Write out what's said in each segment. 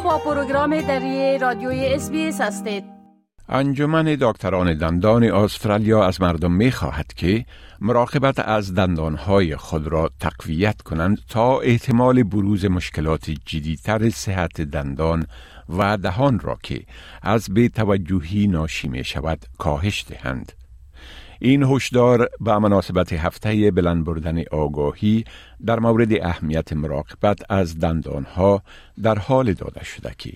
با پروگرام دری رادیوی اس هستید انجمن دکتران دندان استرالیا از مردم می خواهد که مراقبت از دندانهای خود را تقویت کنند تا احتمال بروز مشکلات جدیتر صحت دندان و دهان را که از به توجهی ناشی می شود کاهش دهند. این هشدار به مناسبت هفته بلند بردن آگاهی در مورد اهمیت مراقبت از دندانها در حال داده شده که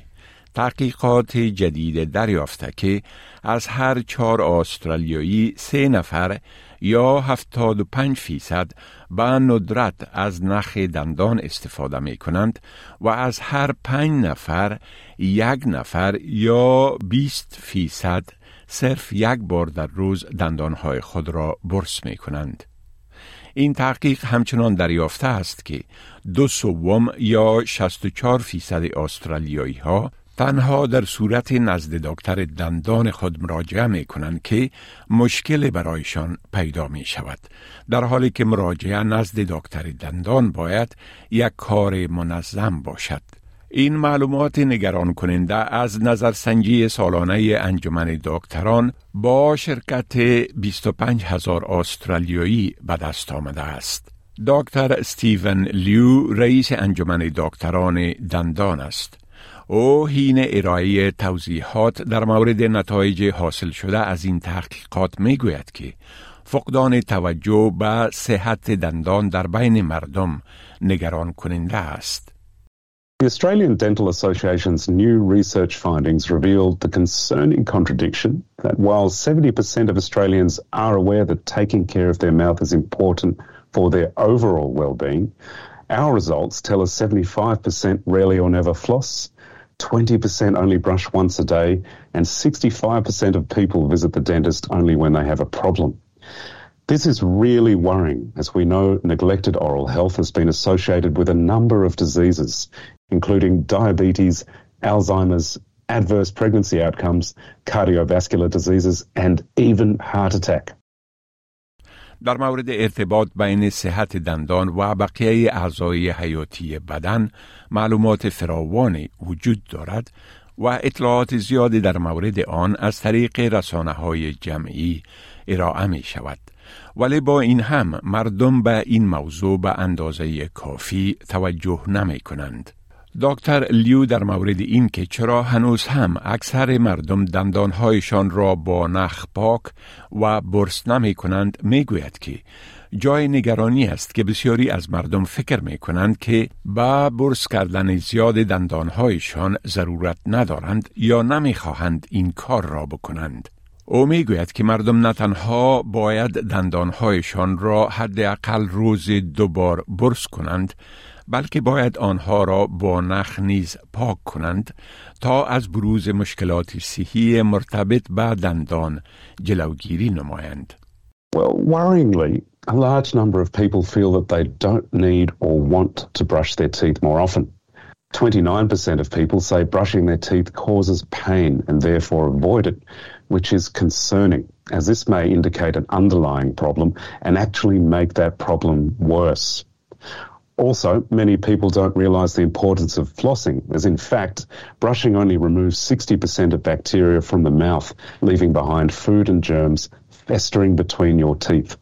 تحقیقات جدید دریافته که از هر چهار استرالیایی سه نفر یا 75 فیصد به ندرت از نخ دندان استفاده می کنند و از هر پنج نفر یک نفر یا 20 فیصد صرف یک بار در روز دندانهای خود را برس می کنند. این تحقیق همچنان دریافته است که دو سوم یا 64 فیصد استرالیایی ها تنها در صورت نزد دکتر دندان خود مراجعه می کنند که مشکل برایشان پیدا می شود در حالی که مراجعه نزد دکتر دندان باید یک کار منظم باشد این معلومات نگران کننده از نظرسنجی سالانه انجمن دکتران با شرکت 25 هزار استرالیایی به دست آمده است. دکتر استیون لیو رئیس انجمن دکتران دندان است. او حین ارائه توضیحات در مورد نتایج حاصل شده از این تحقیقات می گوید که فقدان توجه به صحت دندان در بین مردم نگران کننده است. The Australian Dental Association's new research findings revealed the concerning contradiction that while 70% of Australians are aware that taking care of their mouth is important for their overall well-being, our results tell us 75% rarely or never floss, 20% only brush once a day, and 65% of people visit the dentist only when they have a problem. This is really worrying as we know neglected oral health has been associated with a number of diseases, including diabetes, Alzheimer's, adverse pregnancy outcomes, cardiovascular diseases, and even heart attack. در مورد ارتباط بین صحت دندان و بقیه اعضای حیاتی بدن معلومات فراوانی وجود دارد و اطلاعات زیادی در مورد آن از طریق رسانه های جمعی ارائه می شود. ولی با این هم مردم به این موضوع به اندازه کافی توجه نمی کنند. دکتر لیو در مورد این که چرا هنوز هم اکثر مردم دندانهایشان را با نخ پاک و برس نمی کنند می گوید که جای نگرانی است که بسیاری از مردم فکر می کنند که با برس کردن زیاد دندانهایشان ضرورت ندارند یا نمی خواهند این کار را بکنند. او می گوید که مردم نه تنها باید دندانهایشان را حداقل روز دو بار برس کنند بلکه باید آنها را با نخ نیز پاک کنند تا از بروز مشکلات صحی مرتبط به دندان جلوگیری نمایند. Well, worryingly, a large number of people feel that they don't need or want to brush their teeth more often. 29% of people say brushing their teeth causes pain and therefore avoid it, which is concerning, as this may indicate an underlying problem and actually make that problem worse. Also, many people don't realise the importance of flossing, as in fact, brushing only removes 60% of bacteria from the mouth, leaving behind food and germs festering between your teeth.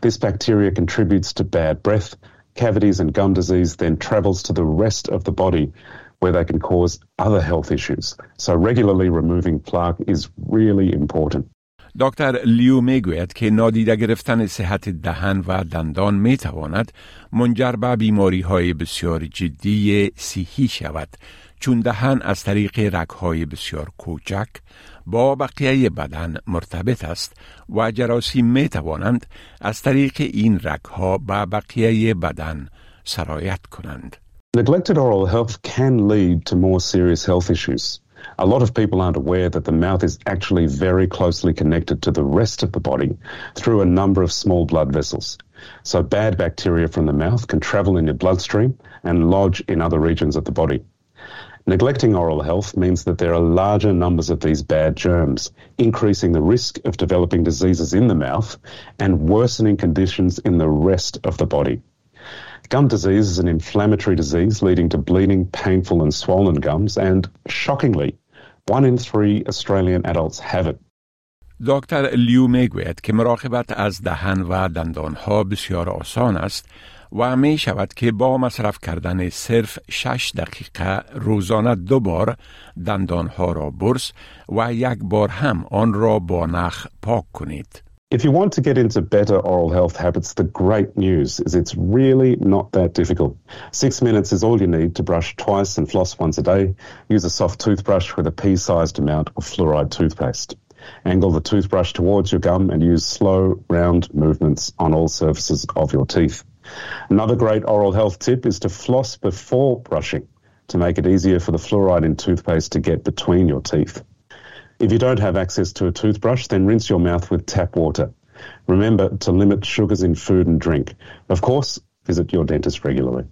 This bacteria contributes to bad breath, cavities and gum disease, then travels to the rest of the body where they can cause other health issues. So regularly removing plaque is really important. دکتر لیو می گوید که نادیده گرفتن صحت دهن و دندان می تواند منجر به بیماری های بسیار جدی صحی شود چون دهن از طریق رگهای بسیار کوچک با بقیه بدن مرتبط است و جراثیم می توانند از طریق این رگها به بقیه بدن سرایت کنند. Neglected oral health can lead to more serious health issues. A lot of people aren't aware that the mouth is actually very closely connected to the rest of the body through a number of small blood vessels. So bad bacteria from the mouth can travel in your bloodstream and lodge in other regions of the body. Neglecting oral health means that there are larger numbers of these bad germs, increasing the risk of developing diseases in the mouth and worsening conditions in the rest of the body. Gum disease is an inflammatory disease leading to bleeding, painful, and swollen gums, and shockingly, one in three Australian adults have it. دکتر لیو می‌گوید که مراقبت از دهن و دندانها بسیار آسان است و می شود که با مصرف کردن صرف 6 دقیقه روزانه دو بار دندانها را برس و یک بار هم آن را با نخ پاک کنید. If you want to get into better oral health habits, the great news is it's really not that difficult. Six minutes is all you need to brush twice and floss once a day. Use a soft toothbrush with a pea-sized amount of fluoride toothpaste. Angle the toothbrush towards your gum and use slow, round movements on all surfaces of your teeth. Another great oral health tip is to floss before brushing to make it easier for the fluoride in toothpaste to get between your teeth. If you don't have access to a toothbrush, then rinse your mouth with tap water. Remember to limit sugars in food and drink. Of course, visit your dentist regularly.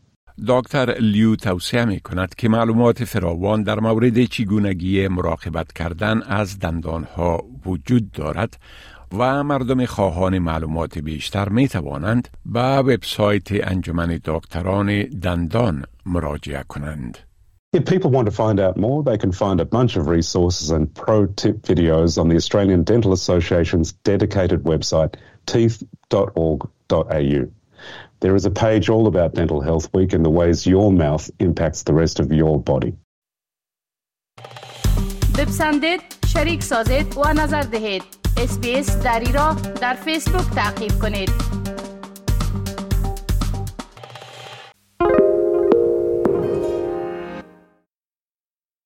دکتر لیو توصیه می کند که معلومات فراوان در مورد چگونگی مراقبت کردن از دندانها وجود دارد و مردم خواهان معلومات بیشتر می توانند به وبسایت انجمن دکتران دندان مراجعه کنند. If people want to find out more, they can find a bunch of resources and pro tip videos on the Australian Dental Association's dedicated website, teeth.org.au. There is a page all about Dental Health Week and the ways your mouth impacts the rest of your body. بپسندید، شریک سازید و نظر دهید. اسپیس دری را در فیسبوک تعقیب کنید.